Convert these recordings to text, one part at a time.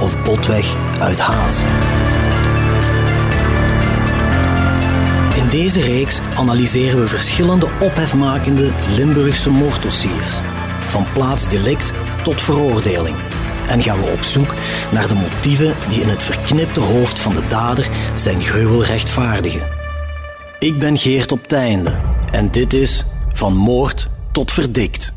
of botweg uit haat. In deze reeks analyseren we verschillende ophefmakende Limburgse moorddossiers, van plaatsdelict tot veroordeling. En gaan we op zoek naar de motieven die in het verknipte hoofd van de dader zijn gruwel rechtvaardigen. Ik ben Geert op Teinde en dit is Van Moord tot Verdikt.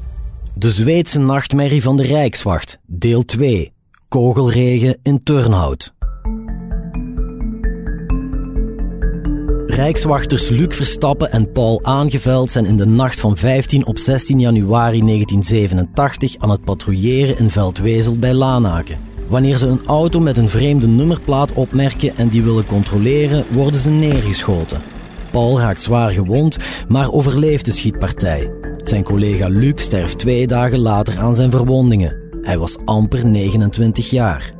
De Zweedse nachtmerrie van de Rijkswacht, deel 2. Kogelregen in Turnhout. Rijkswachters Luc Verstappen en Paul Aangeveld zijn in de nacht van 15 op 16 januari 1987 aan het patrouilleren in Veldwezel bij Lanaken. Wanneer ze een auto met een vreemde nummerplaat opmerken en die willen controleren, worden ze neergeschoten. Paul raakt zwaar gewond, maar overleeft de schietpartij. Zijn collega Luc sterft twee dagen later aan zijn verwondingen. Hij was amper 29 jaar.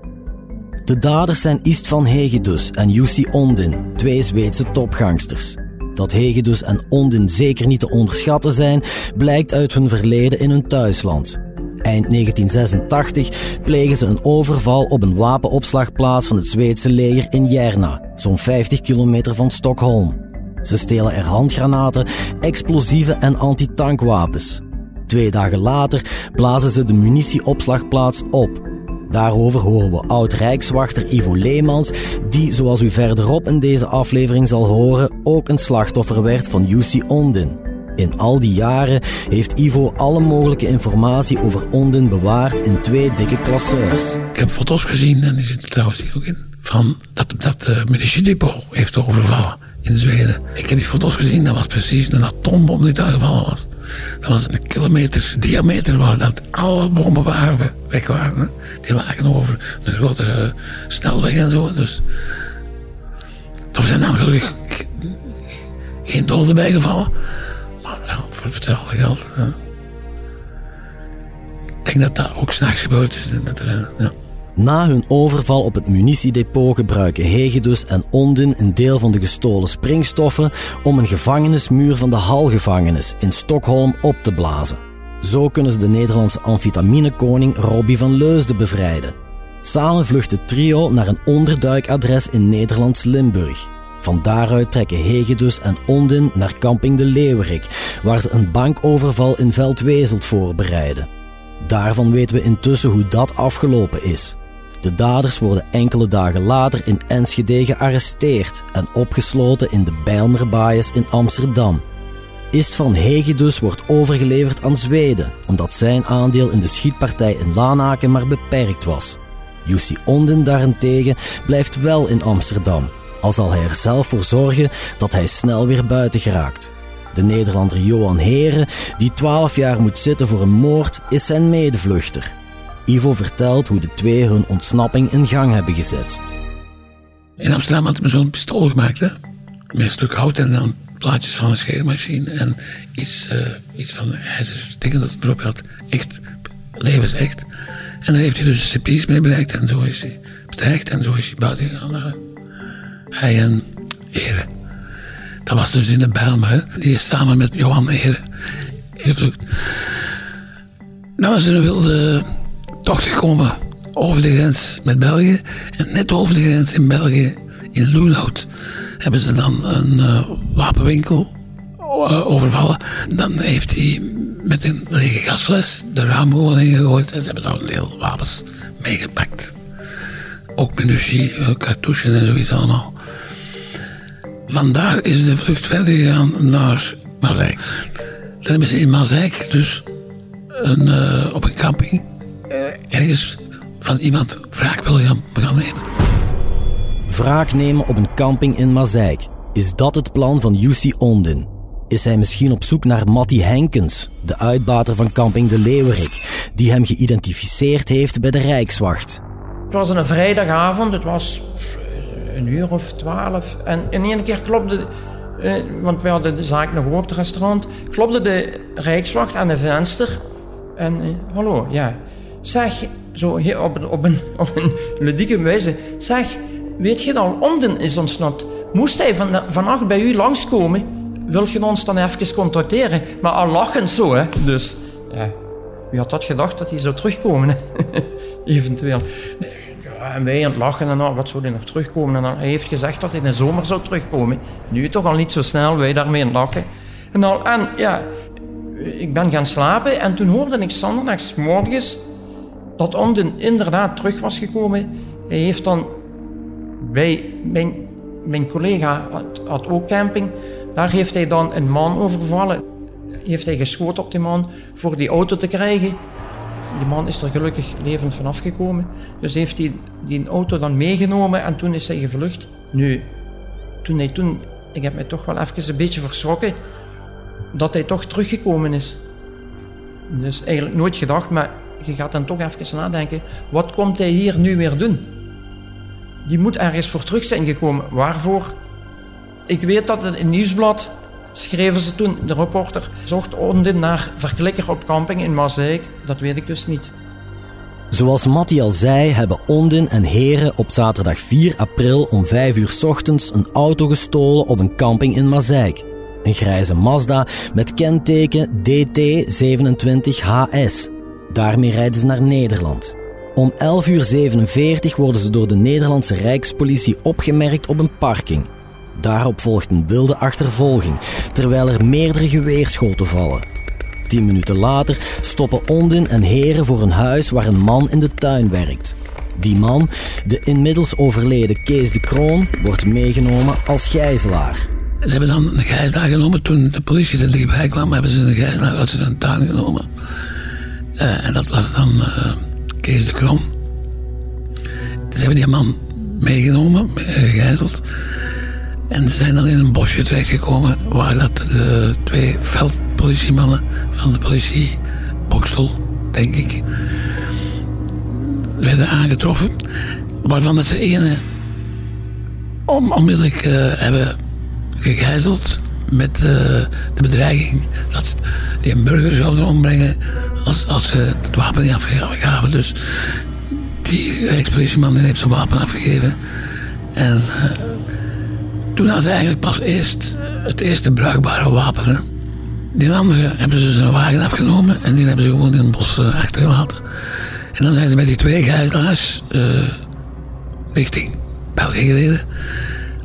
De daders zijn Istvan Hegedus en Jussi Ondin, twee Zweedse topgangsters. Dat Hegedus en Ondin zeker niet te onderschatten zijn, blijkt uit hun verleden in hun thuisland. Eind 1986 plegen ze een overval op een wapenopslagplaats van het Zweedse leger in Järna, zo'n 50 kilometer van Stockholm. Ze stelen er handgranaten, explosieven en antitankwapens. Twee dagen later blazen ze de munitieopslagplaats op. Daarover horen we oud-rijkswachter Ivo Leemans, die, zoals u verderop in deze aflevering zal horen, ook een slachtoffer werd van Jussi Ondin. In al die jaren heeft Ivo alle mogelijke informatie over Ondin bewaard in twee dikke klasseurs. Ik heb foto's gezien, en die zitten trouwens hier ook in, van dat dat munitiedepot heeft overvallen in Zweden. Ik heb die foto's gezien, dat was precies een atoombom die daar gevallen was. Dat was een kilometer diameter waar dat alle bommen waren, weg waren. Die lagen over een grote uh, snelweg en zo. Dus er zijn dan gelukkig geen doden bijgevallen. Maar ja, voor hetzelfde geld. Ik denk dat dat ook s'nachts gebeurd is. Dat er, ja. Na hun overval op het munitiedepot gebruiken Hegedus en Ondin een deel van de gestolen springstoffen om een gevangenismuur van de Halgevangenis in Stockholm op te blazen. Zo kunnen ze de Nederlandse amfetaminekoning Robbie van Leusden bevrijden. Samen vlucht het trio naar een onderduikadres in Nederlands Limburg. Van daaruit trekken Hegedus en Ondin naar camping de Leeuwerik, waar ze een bankoverval in Veldwezelt voorbereiden. Daarvan weten we intussen hoe dat afgelopen is. De daders worden enkele dagen later in Enschede gearresteerd en opgesloten in de Bijlmerbaaiers in Amsterdam. Ist van Hegedus wordt overgeleverd aan Zweden, omdat zijn aandeel in de schietpartij in Lanaken maar beperkt was. Jussi Onden daarentegen blijft wel in Amsterdam, al zal hij er zelf voor zorgen dat hij snel weer buiten geraakt. De Nederlander Johan Heren, die 12 jaar moet zitten voor een moord, is zijn medevluchter. Ivo vertelt hoe de twee hun ontsnapping in gang hebben gezet. In Amsterdam had ik me zo'n pistool gemaakt, hè? met een stuk hout en dan plaatjes van een scheermachine en iets, uh, iets van dingen dat het erop had. Echt, levensecht. En dan heeft hij dus de CP's mee bereikt en zo is hij bestijgd en zo is hij buiten gegaan. Hij en Heren. Dat was dus in de Bijlmer. Die is samen met Johan gevlucht. Nou is er een wilde tocht gekomen over de grens met België. En net over de grens in België, in Loenhout, hebben ze dan een uh, wapenwinkel uh, overvallen. Dan heeft hij met een lege gasfles de raamwoning ingegooid en ze hebben daar een deel wapens meegepakt. Ook munitie, uh, cartouchen en zoiets allemaal. Vandaar is de vlucht verder gegaan naar Mazeik. Dan hebben ze in Mazeik dus een, op een camping ergens van iemand wraak wil gaan, gaan nemen. Wraak nemen op een camping in Mazeik. Is dat het plan van Jussi Ondin? Is hij misschien op zoek naar Matti Henkens, de uitbater van camping De Leeuwerik, die hem geïdentificeerd heeft bij de Rijkswacht? Het was een vrijdagavond, het was een uur of twaalf. En in één keer klopte, eh, want we hadden de zaak nog op het restaurant, klopte de rijkswacht aan de venster. En eh, hallo, ja. Zeg, zo op een, op een, op een ludieke wijze, zeg, weet je dat Omden is ontsnapt? Moest hij van, vannacht bij u langskomen? Wil je ons dan even contacteren? Maar al lachend zo, hè. Dus, ja. Wie had dat gedacht dat hij zou terugkomen? Eventueel. En wij aan het lachen en al, wat zou hij nog terugkomen? En dan, hij heeft gezegd dat hij in de zomer zou terugkomen. Nu toch al niet zo snel, wij daarmee aan het lachen. En, al, en ja, ik ben gaan slapen en toen hoorde ik zondags morgens dat Omden inderdaad terug was gekomen. Hij heeft dan bij mijn, mijn collega had, had ook camping. Daar heeft hij dan een man overvallen. Heeft hij geschoten op die man voor die auto te krijgen. Die man is er gelukkig levend vanaf gekomen. Dus heeft hij die auto dan meegenomen en toen is hij gevlucht. Nu, toen hij toen, ik heb mij toch wel even een beetje verschrokken dat hij toch teruggekomen is. Dus eigenlijk nooit gedacht, maar je gaat dan toch even nadenken, wat komt hij hier nu weer doen? Die moet ergens voor terug zijn gekomen. Waarvoor? Ik weet dat in het nieuwsblad schreven ze toen, de reporter zocht Onden naar verklikker op camping in Mazeik. Dat weet ik dus niet. Zoals Matti al zei, hebben Ondin en Heren op zaterdag 4 april om 5 uur ochtends een auto gestolen op een camping in Mazeik. Een grijze Mazda met kenteken DT27HS. Daarmee rijden ze naar Nederland. Om 11.47 uur worden ze door de Nederlandse Rijkspolitie opgemerkt op een parking. Daarop volgt een wilde achtervolging, terwijl er meerdere geweerschoten vallen. Tien minuten later stoppen Ondin en Heren voor een huis waar een man in de tuin werkt. Die man, de inmiddels overleden Kees de Kroon, wordt meegenomen als gijzelaar. Ze hebben dan een gijzelaar genomen. Toen de politie er dichtbij kwam, hebben ze een gijzelaar uit zijn tuin genomen. Uh, en dat was dan uh, Kees de Kroon. Dus hebben die man meegenomen, gegijzeld. En ze zijn dan in een bosje terechtgekomen waar dat de twee veldpolitiemannen van de politie, Bokstel, denk ik, werden aangetroffen. Waarvan dat ze ene om, onmiddellijk uh, hebben gegijzeld met de bedreiging dat ze die een burger zouden ombrengen als, als ze het wapen niet afgaven. Dus die ex-politieman heeft zijn wapen afgegeven. En uh, toen hadden ze eigenlijk pas eerst het eerste bruikbare wapen. Die andere hebben ze zijn wagen afgenomen en die hebben ze gewoon in het bos uh, achtergelaten. En dan zijn ze met die twee gijzelaars uh, richting België gereden,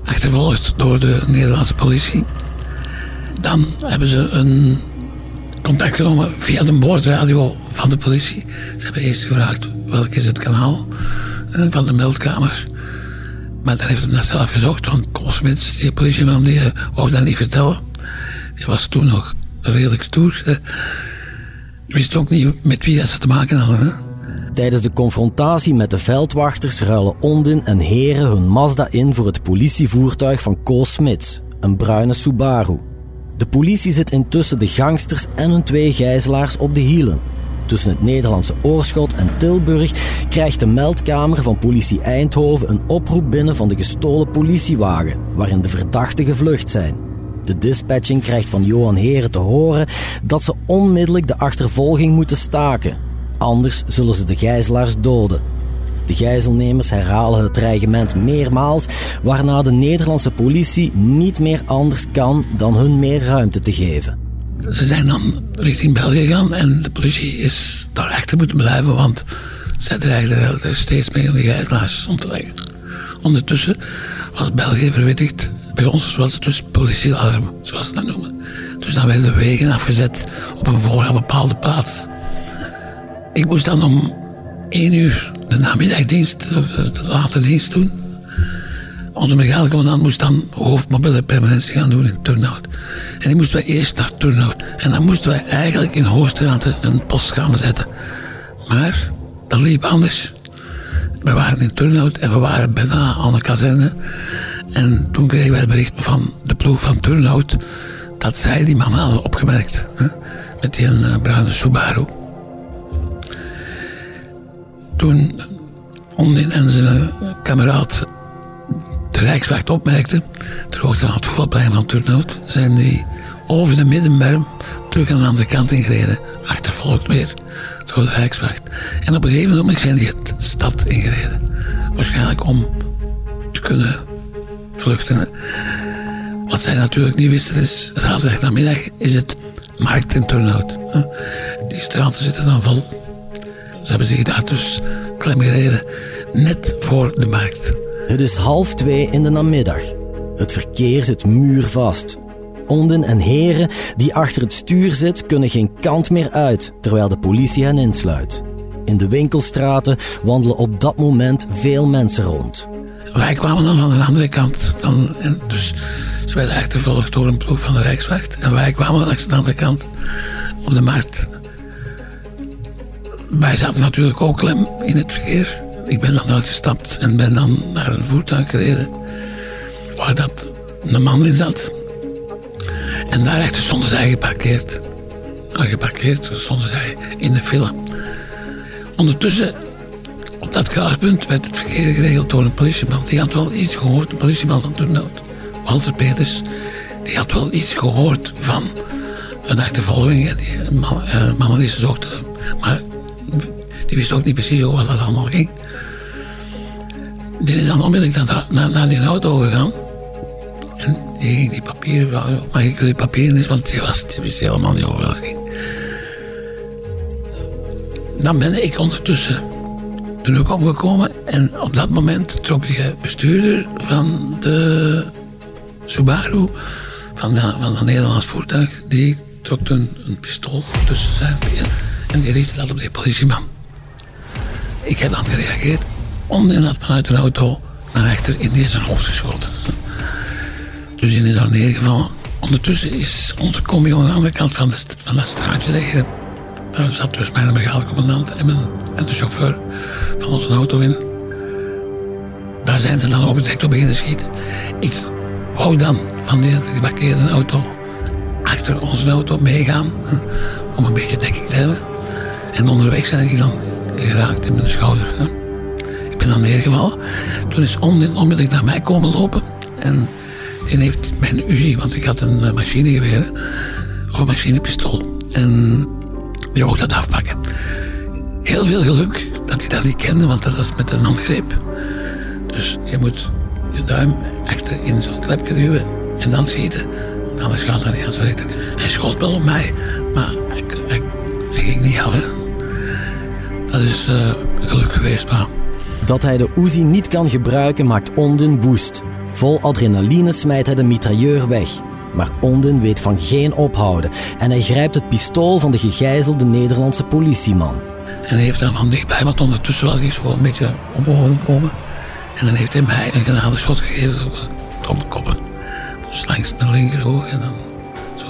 achtervolgd door de Nederlandse politie. Dan hebben ze een contact genomen via de boordradio van de politie. Ze hebben eerst gevraagd welk is het kanaal van de meldkamer. Maar dan heeft hij dat zelf gezocht, want Koolsmits, die politieman, die uh, wou dat niet vertellen. Die was toen nog redelijk stoer. Hè. Wist ook niet met wie dat ze te maken hadden. Hè. Tijdens de confrontatie met de veldwachters ruilen Ondin en Heren hun Mazda in voor het politievoertuig van Kool Smits, een bruine Subaru. De politie zit intussen de gangsters en hun twee gijzelaars op de hielen. Tussen het Nederlandse Oorschot en Tilburg krijgt de meldkamer van politie Eindhoven een oproep binnen van de gestolen politiewagen, waarin de verdachten gevlucht zijn. De dispatching krijgt van Johan Heren te horen dat ze onmiddellijk de achtervolging moeten staken. Anders zullen ze de gijzelaars doden. De gijzelnemers herhalen het dreigement meermaals, waarna de Nederlandse politie niet meer anders kan dan hun meer ruimte te geven. Ze zijn dan richting België gegaan en de politie is daar achter moeten blijven, want zij dreigden er steeds meer de gijzelaars om te leggen. Ondertussen was België verwittigd. Bij ons was het dus politiealarm, zoals ze dat noemen. Dus dan werden de wegen afgezet op een vooraf bepaalde plaats. Ik moest dan om één uur de namiddagdienst, de late dienst doen. Onze mechaniccommandant moest dan hoofdmobiele permanentie gaan doen in Turnhout. En die moesten wij eerst naar Turnhout. En dan moesten wij eigenlijk in Hoogstraten een post gaan zetten. Maar dat liep anders. We waren in Turnhout en we waren bijna aan de kazerne. En toen kregen wij het bericht van de ploeg van Turnhout dat zij die man hadden opgemerkt. Hè, met die een bruine Subaru. Toen Ondin en zijn kameraad de Rijkswacht opmerkte, ter hoogte van het voetbalplein van Turnhout, zijn die over de middenberm terug aan de andere kant ingereden. Achtervolgd weer door de Rijkswacht. En op een gegeven moment zijn die het stad ingereden. Waarschijnlijk om te kunnen vluchten. Wat zij natuurlijk niet wisten is, zaterdag namiddag is het markt in Turnhout. Die straten zitten dan vol. Ze hebben zich daar dus klem gereden, net voor de markt. Het is half twee in de namiddag. Het verkeer zit muurvast. Onden en heren die achter het stuur zit, kunnen geen kant meer uit, terwijl de politie hen insluit. In de winkelstraten wandelen op dat moment veel mensen rond. Wij kwamen dan van de andere kant. Dan, en dus ze werden achtervolgd door een ploeg van de Rijkswacht. En wij kwamen langs de andere kant op de markt. Wij zaten natuurlijk ook klem in het verkeer. Ik ben dan uitgestapt en ben dan naar een voertuig gereden. Waar dat een man in zat. En daarachter stonden zij geparkeerd. Al geparkeerd stonden zij in de file. Ondertussen, op dat kruispunt, werd het verkeer geregeld door een politieman. Die had wel iets gehoord, een politieman van Turnhout, Walter Peters. Die had wel iets gehoord van een achtervolging. Die man, uh, zochten. Maar die wist ook niet precies hoe dat allemaal ging. Die is dan onmiddellijk naar, naar, naar die auto gegaan. En die ging die papieren vragen. Mag ik die papieren eens? Want die, was, die wist helemaal niet over wat ging. Dan ben ik ondertussen toen ook omgekomen. En op dat moment trok de bestuurder van de Subaru, van de, van de Nederlands voertuig, die trok een, een pistool tussen zijn. En die richtte dat op de politieman. Ik heb dan gereageerd. Had vanuit een auto naar achter in deze hoofd geschoten. Dus die is daar neergevallen. Ondertussen is onze combi aan de andere kant van de, van de straatje liggen. Daar zat dus mijn brigadecommandant en, mijn, en de chauffeur van onze auto in. Daar zijn ze dan ook direct op beginnen schieten. Ik wou dan van die geparkeerde auto achter onze auto meegaan om een beetje dekking te hebben. En onderweg zijn ik dan geraakt in mijn schouder. Ik ben dan neergevallen. Toen is onmiddellijk naar mij komen lopen. En die heeft mijn Uzi, want ik had een eh, machinegeweer. Of een machinepistool. En die wou dat afpakken. Heel veel geluk dat hij dat niet kende, want dat was met een handgreep. Dus je moet je duim achter in zo'n klepje duwen en dan schieten. Anders gaat dat niet, anders werkt. Hij schoot wel op mij, maar hij, ging niet af. Hè. Dat is uh, geluk geweest, maar... Dat hij de Uzi niet kan gebruiken maakt Onden woest. Vol adrenaline smijt hij de mitrailleur weg. Maar Onden weet van geen ophouden en hij grijpt het pistool van de gegijzelde Nederlandse politieman. En hij heeft dan van dichtbij, want ondertussen was ik zo een beetje op komen. En dan heeft hij mij een genadeschot gegeven op de koppen. Dus langs mijn linkeroog en dan zo.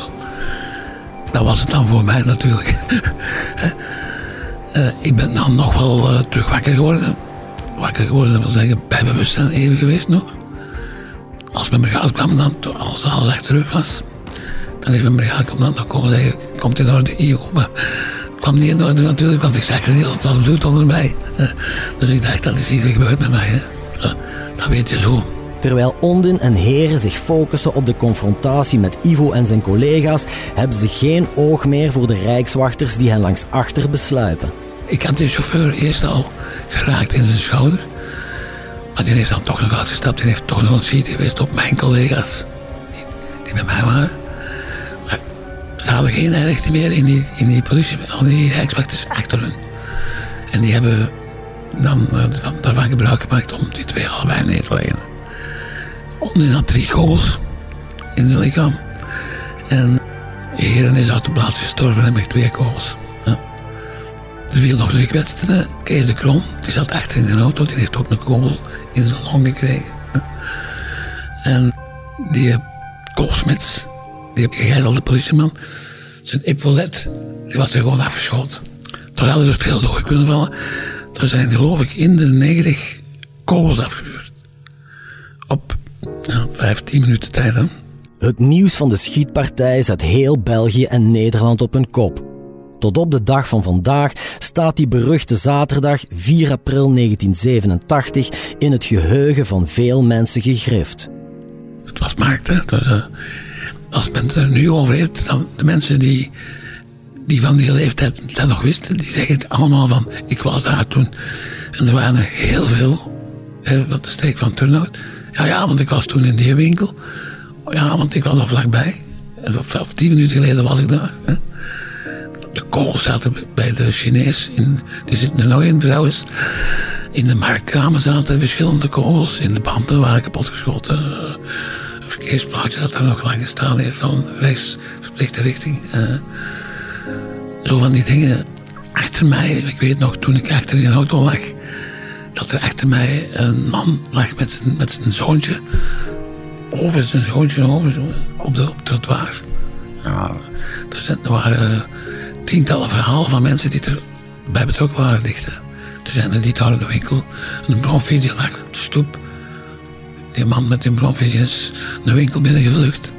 Dat was het dan voor mij natuurlijk. uh, ik ben dan nog wel uh, terug wakker geworden. Wakker geworden, dat wil zeggen bij bewustzijn even geweest nog. Als mijn brigade kwam, dan, als alles achter terug was, dan is mijn brigade kwam dan nog komen zeggen, komt in orde, Igo. Maar het kwam niet in orde natuurlijk, want ik zag niet dat het bloed onder mij. Dus ik dacht, dat is iets gebeurd met mij. Hè. Dat weet je zo. Terwijl Ondin en Heren zich focussen op de confrontatie met Ivo en zijn collega's, hebben ze geen oog meer voor de rijkswachters die hen langs achter besluipen. Ik had de chauffeur eerst al geraakt in zijn schouder. Maar die heeft dan toch nog uitgestapt. Die heeft toch nog ontziet geweest op mijn collega's. Die, bij mij waren. Maar ze hadden geen rechten meer in die, in die politie. Al die rijkswachters achter hun. En die hebben dan uh, daarvan gebruik gemaakt om die twee allebei neer te leggen. Ondin had drie kogels in zijn lichaam. En Heren is uit de plaats gestorven en met twee kogels. Er viel nog de gekwetste, Kees de Kron. Die zat achter in de auto, die heeft ook een kogel in zijn long gekregen. En die Koolsmits, die gegijzelde politieman, zijn epaulet, die was er gewoon afgeschoten. Daar hadden ze veel door kunnen vallen. Er zijn geloof ik in de 90 kogels afgevuurd. Op ja, 15 minuten tijd. Het nieuws van de schietpartij zet heel België en Nederland op hun kop. Tot op de dag van vandaag staat die beruchte zaterdag 4 april 1987 in het geheugen van veel mensen gegrift. Het was markt, hè. Uh, als men er nu over heeft, dan de mensen die, die van die leeftijd dat nog wisten, die zeggen het allemaal van, ik was daar toen. En er waren heel veel, hè, wat de steek van Turnhout. Ja, ja, want ik was toen in die winkel. Ja, want ik was er vlakbij. Of, tien minuten geleden was ik daar. Hè. De kogels zaten bij de Chinees. In, die zitten er nog in trouwens. In de marktkramen zaten verschillende kogels. In de banden waren kapotgeschoten. Een verkeersplaatje dat er nog lang gestaan heeft van rechts verplichte richting. Uh, zo van die dingen. Achter mij, ik weet nog toen ik achter die auto lag, dat er achter mij een man lag met zijn, met zijn zoontje. Over zijn zoontje over, zo, op, de, op het trottoir. Er, er waren tientallen verhalen van mensen die erbij betrokken waren dichten. Er zijn er die daar in de winkel een bronvisie lag op de stoep. Die man met die bronvisie is de winkel binnengevlucht.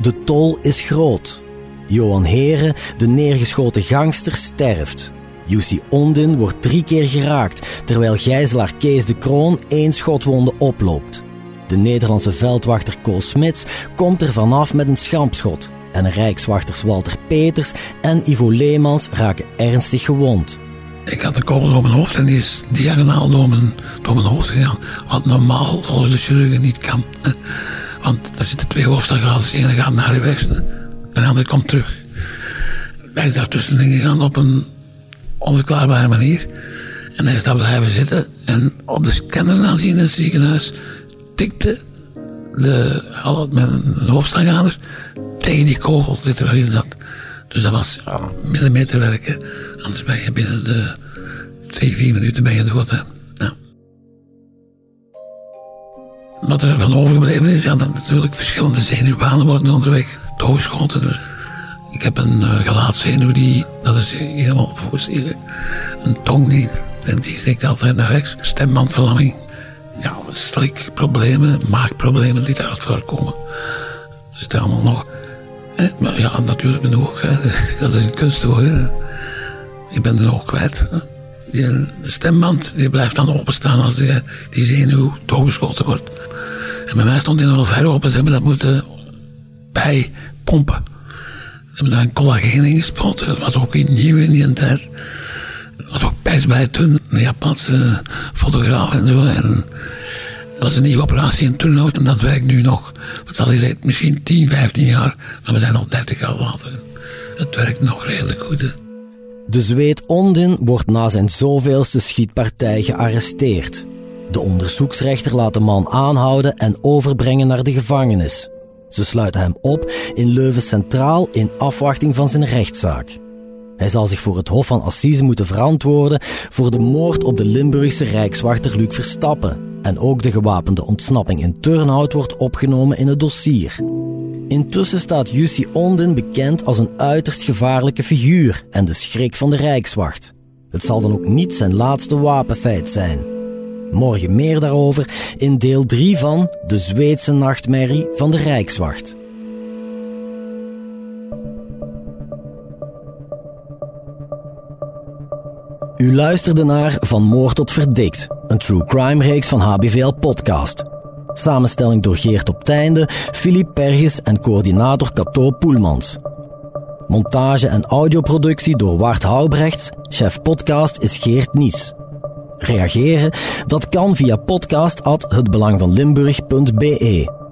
De tol is groot. Johan Heren, de neergeschoten gangster, sterft. Jussi Ondin wordt drie keer geraakt, terwijl gijzelaar Kees de Kroon één schotwonde oploopt. De Nederlandse veldwachter Koos Smits komt er vanaf met een schampschot en rijkswachters Walter Peters en Ivo Leemans raken ernstig gewond. Ik had een kogel door mijn hoofd en die is diagonaal door mijn, door mijn hoofd gegaan. Wat normaal volgens de chirurgen niet kan. Want daar zitten twee hoofdstadgaders. De ene gaat naar de westen, de andere komt terug. Hij is daartussenin gegaan op een onverklaarbare manier. En hij is daar blijven zitten. En op de scanner in het ziekenhuis tikte de, met een hoofdstadgader tegen die kogels die erin zat. Dus dat was ja, millimeterwerken. Anders ben je binnen de twee, vier minuten ben je dood. Hè. Wat er van overgebleven is, ja, dat natuurlijk verschillende zenuwbanen worden onderweg doorgeschoten. Dus ik heb een uh, gelaatzenuw die, dat is helemaal voorstellen. Een tong die, en die steekt altijd naar rechts. Stembandverlamming. Ja, slikproblemen, maagproblemen die daaruit voorkomen. Er allemaal nog. Maar ja, natuurlijk ben ik ook. Dat is een kunstwoord. Ik ben er ook kwijt. Die stemband die blijft dan openstaan als die, die zenuw doorgeschoten wordt. En bij mij stond die nog ver open. Ze hebben dat moeten bijpompen. Ze hebben daar een collageen in gespoten. Dat was ook iets nieuw in die tijd. Dat was ook best bij toen. Een Japanse fotograaf en zo. Dat was een nieuwe operatie in Turnhout en dat werkt nu nog, wat zal zeggen, misschien 10, 15 jaar. Maar we zijn al 30 jaar later. Het werkt nog redelijk goed. De Zweed Ondin wordt na zijn zoveelste schietpartij gearresteerd. De onderzoeksrechter laat de man aanhouden en overbrengen naar de gevangenis. Ze sluiten hem op in Leuven Centraal in afwachting van zijn rechtszaak. Hij zal zich voor het Hof van Assise moeten verantwoorden voor de moord op de Limburgse rijkswachter Luc Verstappen. En ook de gewapende ontsnapping in Turnhout wordt opgenomen in het dossier. Intussen staat Jussi Ondin bekend als een uiterst gevaarlijke figuur en de schrik van de Rijkswacht. Het zal dan ook niet zijn laatste wapenfeit zijn. Morgen meer daarover in deel 3 van De Zweedse Nachtmerrie van de Rijkswacht. U luisterde naar Van Moord tot Verdikt, een true crime reeks van HBVL Podcast. Samenstelling door Geert op Teinde, Philippe Pergis en coördinator Cato Poelmans. Montage en audioproductie door Wart Houbrechts. Chef podcast is Geert Nies. Reageren? Dat kan via podcast@hetbelangvanlimburg.be.